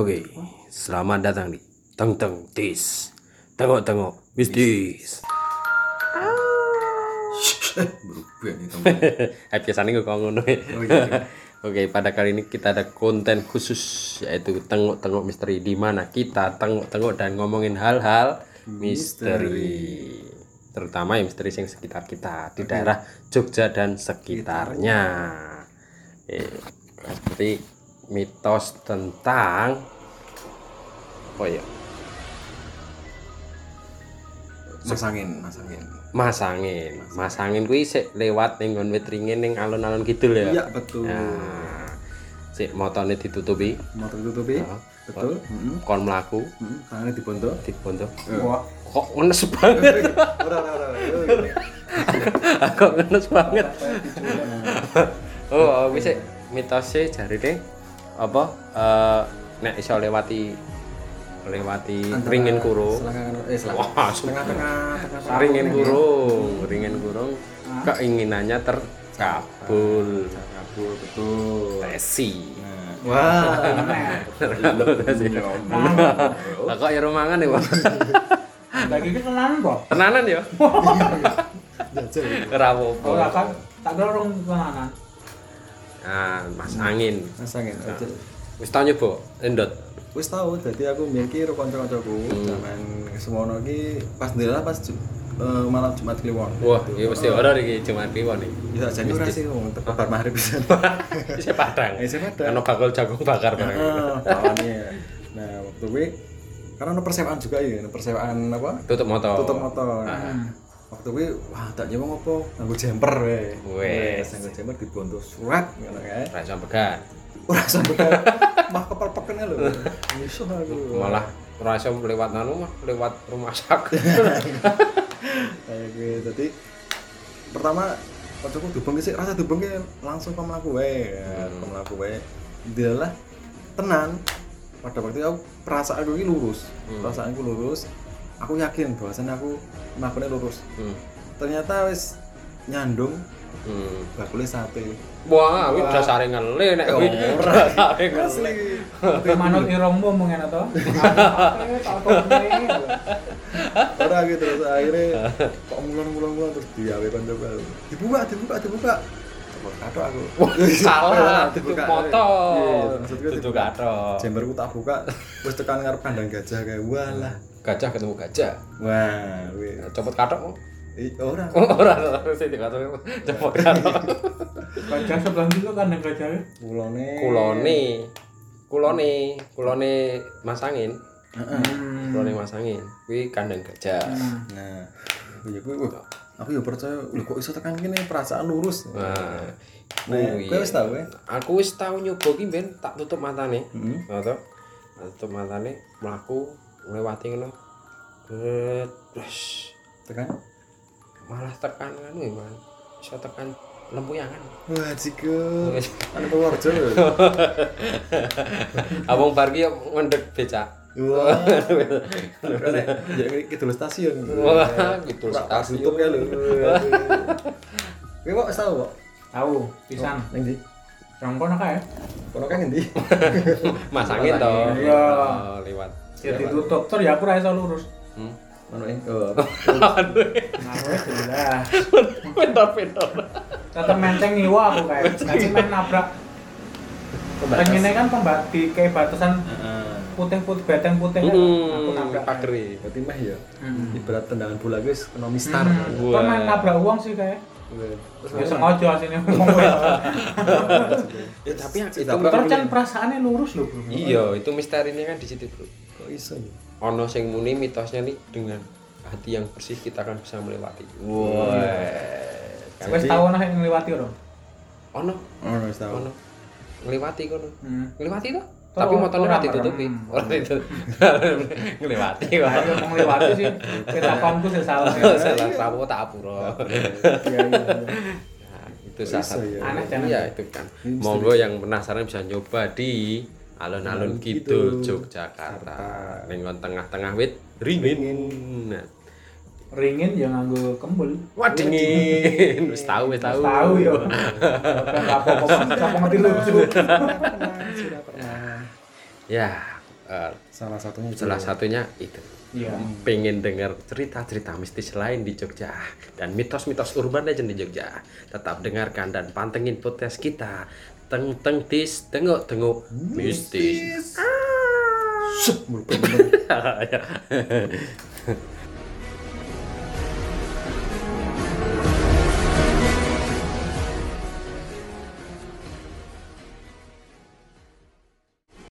Oke, selamat datang di Teng Teng Tis. Tengok tengok mistis. berubah nih teman biasanya gue iya Oke, pada kali ini kita ada konten khusus yaitu tengok-tengok misteri di mana kita tengok-tengok dan ngomongin hal-hal misteri. Terutama yang misteri yang sekitar kita di daerah Jogja dan sekitarnya. Eh, seperti mitos tentang apa ya? mas angin mas angin Mas angin. Mas angin kuwi sik lewat ning nggon wit ringin ning alun-alun kidul ya. iya betul Nah, sik motone ditutupi, mau tertutupi Heeh. betul kon mlaku Mm-mm. tangannya dibondo dibondo. Wah. Kok ngenes banget. ora ora ora Kok ngenes banget. Oh, wis mitose jarine apa eh nek iso lewati lewati ringin kurung. eh Wah, tengah-tengah tengah ringin kurung, ringin kurung keinginannya terkabul. kabur betul Tesi. nah wah Lah kok ya rumangan ya, Bang? Lagi iki tenan kok. Tenanan ya? jajal Ora apa-apa. Ora kan tak kira orang tenanan. Nah, Mas Angin. mas angin jajal Wis tau nyoba endot. wis tau jadi aku mbiyen ki karo kanca-kancaku zaman semono ki pas ndelala pas eh, malam Jumat Kliwon Wah, iki mesti ora iki cuma kliwon iki. ya jadi ora sih wong tepat bar maghrib bisa Isih padang. Isih padang. Ono bakul jagung bakar bareng. Heeh, tawannya. Nah, waktu gue karena ada persewaan juga ya, persewaan apa? Tutup motor. Tutup motor. Nah, waktu gue wah tak nyoba ngopo nganggo jumper we. Wes. Nganggo jumper dibondo surat ngono kae. Ora iso pegan. Ora mah kepal peken lho. Aku. Malah ora iso lewat anu mah lewat rumah sakit. kayak gue tadi pertama waktu aku dubeng sih rasa dubeng langsung ke melaku wae ya, ke melaku wae dilalah tenan pada waktu itu aku perasaan ini lurus Hmm. perasaan aku lurus aku yakin bahwasannya aku melakukannya lurus Hmm. ternyata wis nyandung Hmm. bakule sate Wah, kuwi dasare ngele nek kuwi. Ora. Dasare ngele. asli Tapi manut irungmu mungkin kok ora gitu terus akhirnya kok mulon-mulon terus diawe kanca baru dibuka dibuka dibuka katok aku Salah, tutup Dibuka. motor. Iya, maksudku Tutup dibuka. katok. Jemberku tak buka, terus tekan ngarep kandang gajah kayak walah. Gajah ketemu gajah. Wah, wih. Copot katok. Ih, ora. Ora ora sing dikatok copot katok. Gajah sebelah itu kan yang gajah. Kulone. Kulone. Kulone, kulone Mas Angin. Heeh. Hmm. Kulone Mas Angin. Kuwi kandang gajah. Nah, ya kuwi aku ya percaya lho kok iso tekan kene perasaan lurus. Nah, Nah, kuwi. kowe wis tau ya? Aku wis tau nyoba ki ben tak tutup matane. Heeh. Ngono to. Tak Tutup matane, mlaku nglewati ngono. Bet, blas. Tekan. Malah tekan anu ya, Man. Iso tekan lempuyangan. Wah, jigo. Anu Purworejo lho. Abang Bargi ngendek becak. Wah. Nek ya kidul stasiun. Wah, gitu stasiun. tutup ya lho. Kowe kok tau kok? Tahu, pisan. Ning ndi? Rongkono kae. Kono kan ngendi? Mas Angin to. Iya. Oh, lewat. Ya ditutup ter ya aku ra iso lurus. Hmm. Oh. Aduh. Nah, wes jelas. Pintar-pintar. Tetep menteng ngiwa aku kae. Nanti main nabrak. Pengennya kan pembat di kayak batasan Heeh. putih-putih beteng putih kan. Aku nabrak. Pageri. Berarti mah ya. Hmm. Ibarat tendangan bola guys kena mistar. Hmm. Wah. Kan main nabrak uang sih kayak. Ya sengaja sini ngomong. Ya tapi itu. Terus kan perasaannya lurus loh, Bro. Iya, itu misterinya kan di situ, Bro. Iso ya? Ono sing muni mitosnya nih dengan hati yang bersih kita akan bisa melewati. Wah. Wes tau ana yang ngliwati ora? Ono, Oh, wis tau. ono. Ngliwati kono. Hmm. Ngliwati to? Tuh, Tapi motornya ora ora ditutupi. bareng. Ora ditutup. Ngliwati. Ayo mau ngliwati sih. Kita komku sih salah. Salah sawo tak apura. Iya iya. Nah, itu salah satu. ya. Aneh jangan. Iya, itu kan. Monggo yang penasaran bisa nyoba di alun-alun Alun Kidul Kidul, Yogyakarta. Ning tengah-tengah wit ringin. Nah, Ringin ya nganggo kembul. Wah dingin. Wis tahu, wis tahu. Tahu ya. Apa-apa siapa ngerti pernah. Ya, Eh, salah satunya salah satunya itu Iya. pengen dengar cerita-cerita mistis lain di Jogja dan mitos-mitos urban legend di Jogja tetap dengarkan dan pantengin podcast kita teng teng tis tengok tengok. Mistis. Sup, merupakan- Ya.